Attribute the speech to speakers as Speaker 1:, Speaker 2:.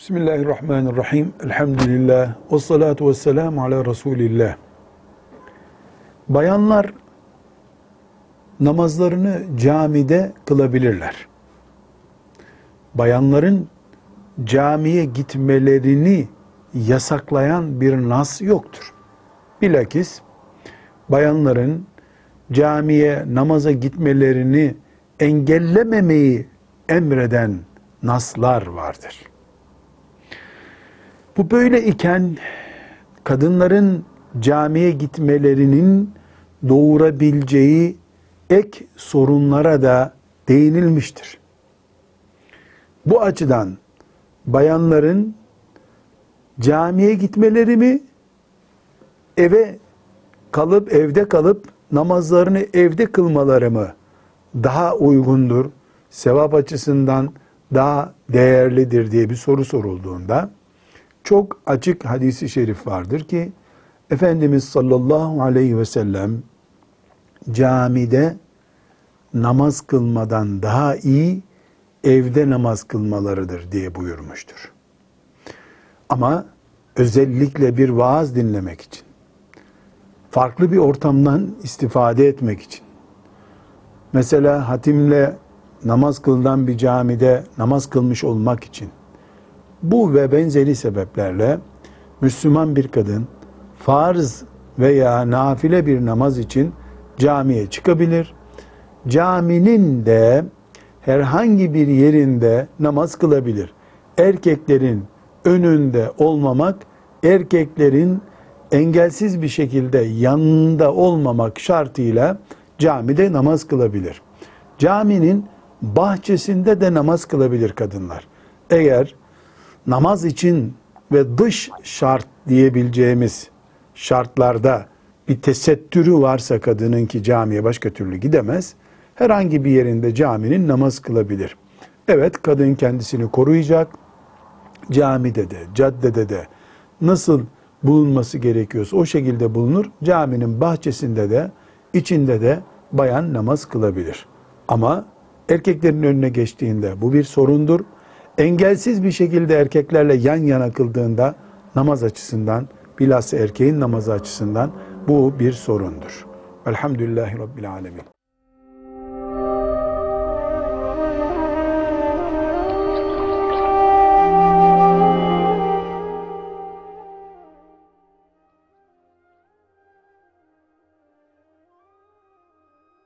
Speaker 1: Bismillahirrahmanirrahim. Elhamdülillah. Ve salatu ve selamu ala Resulillah. Bayanlar namazlarını camide kılabilirler. Bayanların camiye gitmelerini yasaklayan bir nas yoktur. Bilakis bayanların camiye namaza gitmelerini engellememeyi emreden naslar vardır. Bu böyle iken kadınların camiye gitmelerinin doğurabileceği ek sorunlara da değinilmiştir. Bu açıdan bayanların camiye gitmeleri mi eve kalıp evde kalıp namazlarını evde kılmaları mı daha uygundur, sevap açısından daha değerlidir diye bir soru sorulduğunda çok açık hadisi şerif vardır ki Efendimiz sallallahu aleyhi ve sellem camide namaz kılmadan daha iyi evde namaz kılmalarıdır diye buyurmuştur. Ama özellikle bir vaaz dinlemek için, farklı bir ortamdan istifade etmek için, mesela hatimle namaz kılınan bir camide namaz kılmış olmak için, bu ve benzeri sebeplerle Müslüman bir kadın farz veya nafile bir namaz için camiye çıkabilir. Caminin de herhangi bir yerinde namaz kılabilir. Erkeklerin önünde olmamak, erkeklerin engelsiz bir şekilde yanında olmamak şartıyla camide namaz kılabilir. Caminin bahçesinde de namaz kılabilir kadınlar. Eğer namaz için ve dış şart diyebileceğimiz şartlarda bir tesettürü varsa kadının ki camiye başka türlü gidemez, herhangi bir yerinde caminin namaz kılabilir. Evet kadın kendisini koruyacak, camide de, caddede de nasıl bulunması gerekiyorsa o şekilde bulunur. Caminin bahçesinde de, içinde de bayan namaz kılabilir. Ama erkeklerin önüne geçtiğinde bu bir sorundur engelsiz bir şekilde erkeklerle yan yana kıldığında namaz açısından bilhassa erkeğin namazı açısından bu bir sorundur. Elhamdülillahi Rabbil Alemin.